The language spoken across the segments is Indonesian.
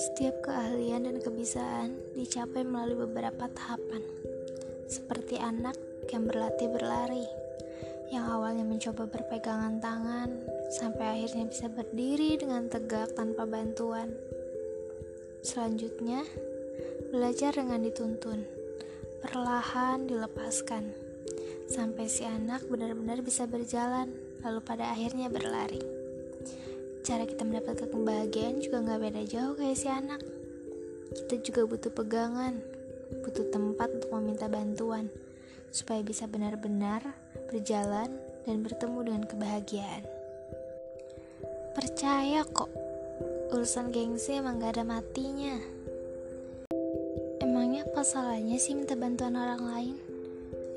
Setiap keahlian dan kebiasaan dicapai melalui beberapa tahapan, seperti anak yang berlatih berlari, yang awalnya mencoba berpegangan tangan sampai akhirnya bisa berdiri dengan tegak tanpa bantuan. Selanjutnya, belajar dengan dituntun, perlahan dilepaskan, sampai si anak benar-benar bisa berjalan, lalu pada akhirnya berlari cara kita mendapatkan kebahagiaan juga nggak beda jauh kayak si anak. Kita juga butuh pegangan, butuh tempat untuk meminta bantuan, supaya bisa benar-benar berjalan dan bertemu dengan kebahagiaan. Percaya kok, urusan gengsi emang gak ada matinya. Emangnya apa salahnya sih minta bantuan orang lain?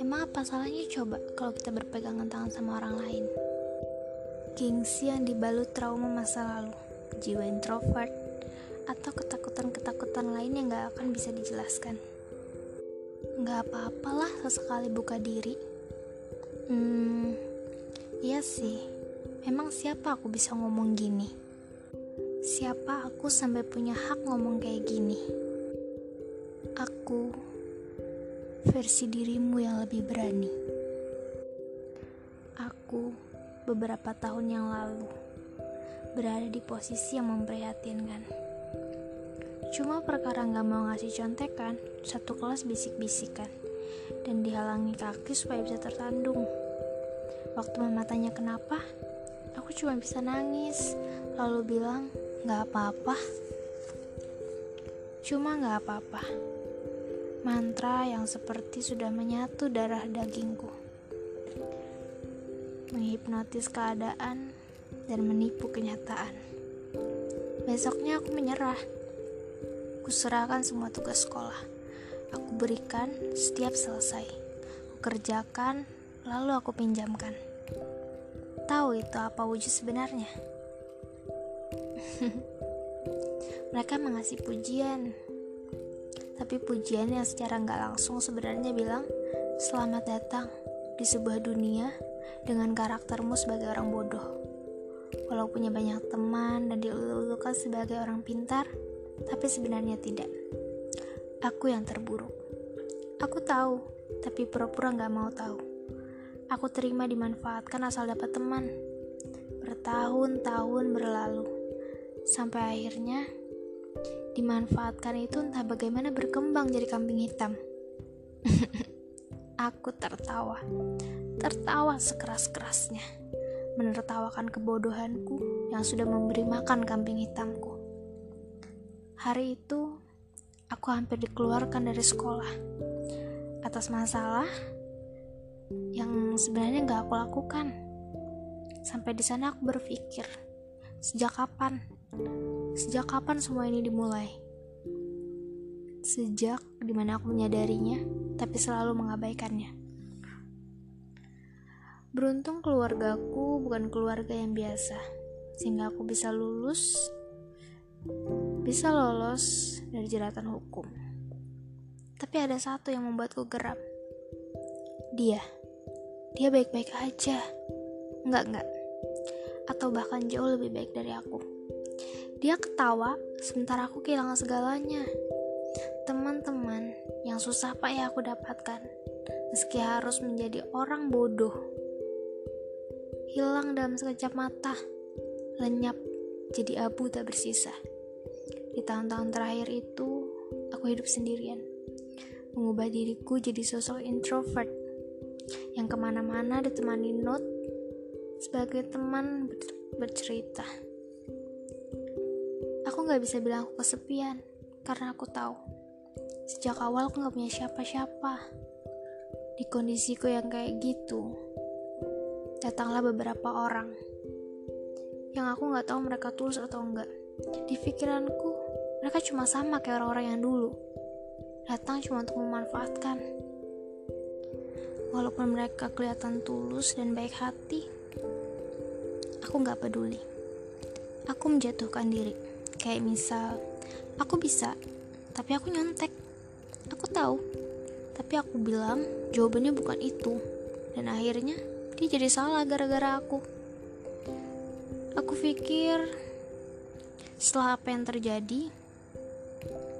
Emang apa salahnya coba kalau kita berpegangan tangan sama orang lain? Gengsi yang dibalut trauma masa lalu, jiwa introvert, atau ketakutan-ketakutan lain yang gak akan bisa dijelaskan. Gak apa-apalah sesekali buka diri. Hmm, iya sih. Memang siapa aku bisa ngomong gini? Siapa aku sampai punya hak ngomong kayak gini? Aku versi dirimu yang lebih berani. Beberapa tahun yang lalu berada di posisi yang memprihatinkan. Cuma perkara nggak mau ngasih contekan, satu kelas bisik-bisikan, dan dihalangi kaki supaya bisa tertandung. Waktu mama tanya kenapa, aku cuma bisa nangis, lalu bilang, nggak apa-apa. Cuma nggak apa-apa. Mantra yang seperti sudah menyatu darah dagingku menghipnotis keadaan, dan menipu kenyataan. Besoknya aku menyerah. Kuserahkan semua tugas sekolah. Aku berikan setiap selesai. Aku kerjakan, lalu aku pinjamkan. Tahu itu apa wujud sebenarnya? Mereka mengasih pujian, tapi pujian yang secara nggak langsung sebenarnya bilang, Selamat datang di sebuah dunia dengan karaktermu sebagai orang bodoh. Walau punya banyak teman dan diulukan sebagai orang pintar, tapi sebenarnya tidak. Aku yang terburuk. Aku tahu, tapi pura-pura gak mau tahu. Aku terima dimanfaatkan asal dapat teman. Bertahun-tahun berlalu, sampai akhirnya dimanfaatkan itu entah bagaimana berkembang jadi kambing hitam. Aku tertawa tertawa sekeras-kerasnya, menertawakan kebodohanku yang sudah memberi makan kambing hitamku. Hari itu, aku hampir dikeluarkan dari sekolah atas masalah yang sebenarnya gak aku lakukan. Sampai di sana aku berpikir, sejak kapan? Sejak kapan semua ini dimulai? Sejak di mana aku menyadarinya, tapi selalu mengabaikannya. Beruntung keluargaku bukan keluarga yang biasa, sehingga aku bisa lulus, bisa lolos dari jeratan hukum. Tapi ada satu yang membuatku geram. Dia, dia baik-baik aja. Enggak, enggak. Atau bahkan jauh lebih baik dari aku. Dia ketawa, sementara aku kehilangan segalanya. Teman-teman yang susah pak ya aku dapatkan, meski harus menjadi orang bodoh hilang dalam sekejap mata, lenyap jadi abu tak bersisa. Di tahun-tahun terakhir itu, aku hidup sendirian, mengubah diriku jadi sosok introvert yang ke mana-mana ditemani note sebagai teman ber bercerita. Aku gak bisa bilang aku kesepian, karena aku tahu sejak awal aku gak punya siapa-siapa. Di kondisiku yang kayak gitu, datanglah beberapa orang yang aku nggak tahu mereka tulus atau enggak. Di pikiranku, mereka cuma sama kayak orang-orang yang dulu. Datang cuma untuk memanfaatkan. Walaupun mereka kelihatan tulus dan baik hati, aku nggak peduli. Aku menjatuhkan diri. Kayak misal, aku bisa, tapi aku nyontek. Aku tahu, tapi aku bilang jawabannya bukan itu. Dan akhirnya dia jadi salah gara-gara aku aku pikir setelah apa yang terjadi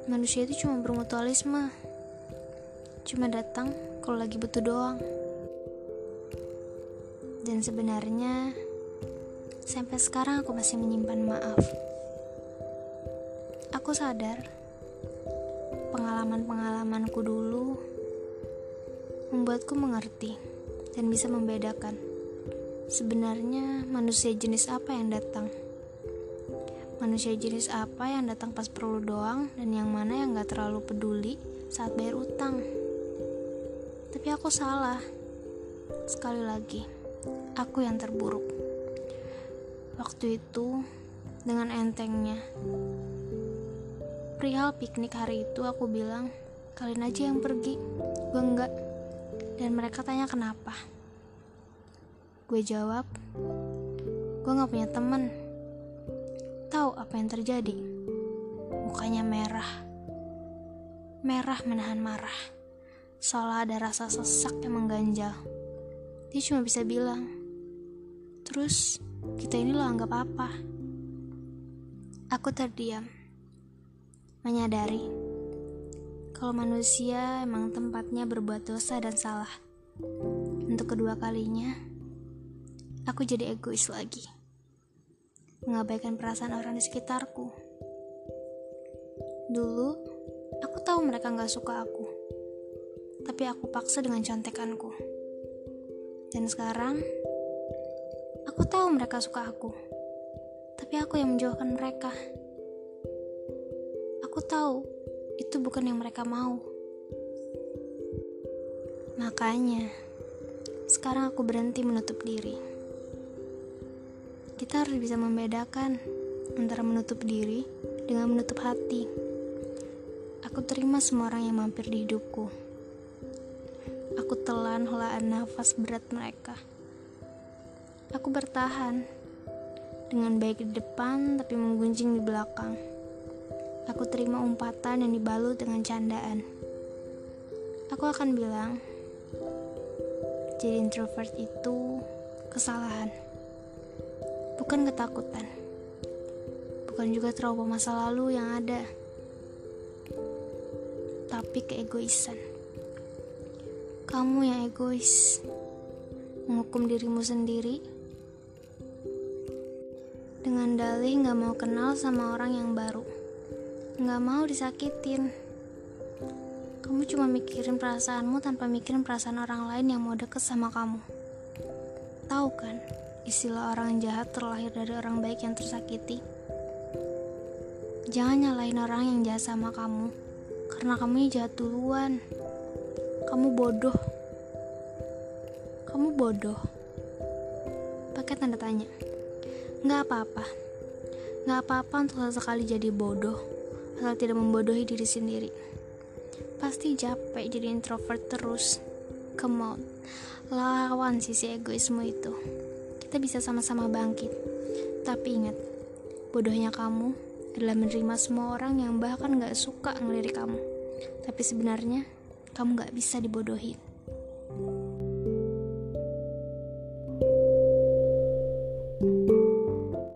manusia itu cuma bermutualisme. Cuma datang kalau lagi butuh doang. Dan sebenarnya sampai sekarang aku masih menyimpan maaf. Aku sadar pengalaman-pengalamanku dulu membuatku mengerti dan bisa membedakan sebenarnya manusia jenis apa yang datang manusia jenis apa yang datang pas perlu doang dan yang mana yang gak terlalu peduli saat bayar utang. Tapi aku salah. Sekali lagi, aku yang terburuk. Waktu itu, dengan entengnya, perihal piknik hari itu aku bilang, kalian aja yang pergi, gue enggak. Dan mereka tanya kenapa. Gue jawab, gue gak punya temen tahu apa yang terjadi. Mukanya merah. Merah menahan marah. Seolah ada rasa sesak yang mengganjal. Dia cuma bisa bilang, Terus, kita ini lo anggap apa? Aku terdiam. Menyadari kalau manusia emang tempatnya berbuat dosa dan salah. Untuk kedua kalinya, aku jadi egois lagi mengabaikan perasaan orang di sekitarku. Dulu, aku tahu mereka gak suka aku, tapi aku paksa dengan contekanku. Dan sekarang, aku tahu mereka suka aku, tapi aku yang menjauhkan mereka. Tahu itu bukan yang mereka mau. Makanya, sekarang aku berhenti menutup diri kita harus bisa membedakan antara menutup diri dengan menutup hati. Aku terima semua orang yang mampir di hidupku. Aku telan helaan nafas berat mereka. Aku bertahan dengan baik di depan tapi menggunjing di belakang. Aku terima umpatan yang dibalut dengan candaan. Aku akan bilang, jadi introvert itu kesalahan bukan ketakutan, bukan juga trauma masa lalu yang ada, tapi keegoisan. Kamu yang egois, menghukum dirimu sendiri dengan dalih gak mau kenal sama orang yang baru, gak mau disakitin. Kamu cuma mikirin perasaanmu tanpa mikirin perasaan orang lain yang mau deket sama kamu. Tahu kan? Istilah orang jahat terlahir dari orang baik yang tersakiti. Jangan nyalain orang yang jahat sama kamu, karena kamu jahat duluan. Kamu bodoh. Kamu bodoh. Pakai tanda tanya. Nggak apa-apa. Nggak apa-apa untuk sesekali jadi bodoh, asal tidak membodohi diri sendiri. Pasti capek jadi introvert terus. Come on, lawan sisi egoisme itu kita bisa sama-sama bangkit. Tapi ingat, bodohnya kamu adalah menerima semua orang yang bahkan gak suka ngelirik kamu. Tapi sebenarnya, kamu gak bisa dibodohin.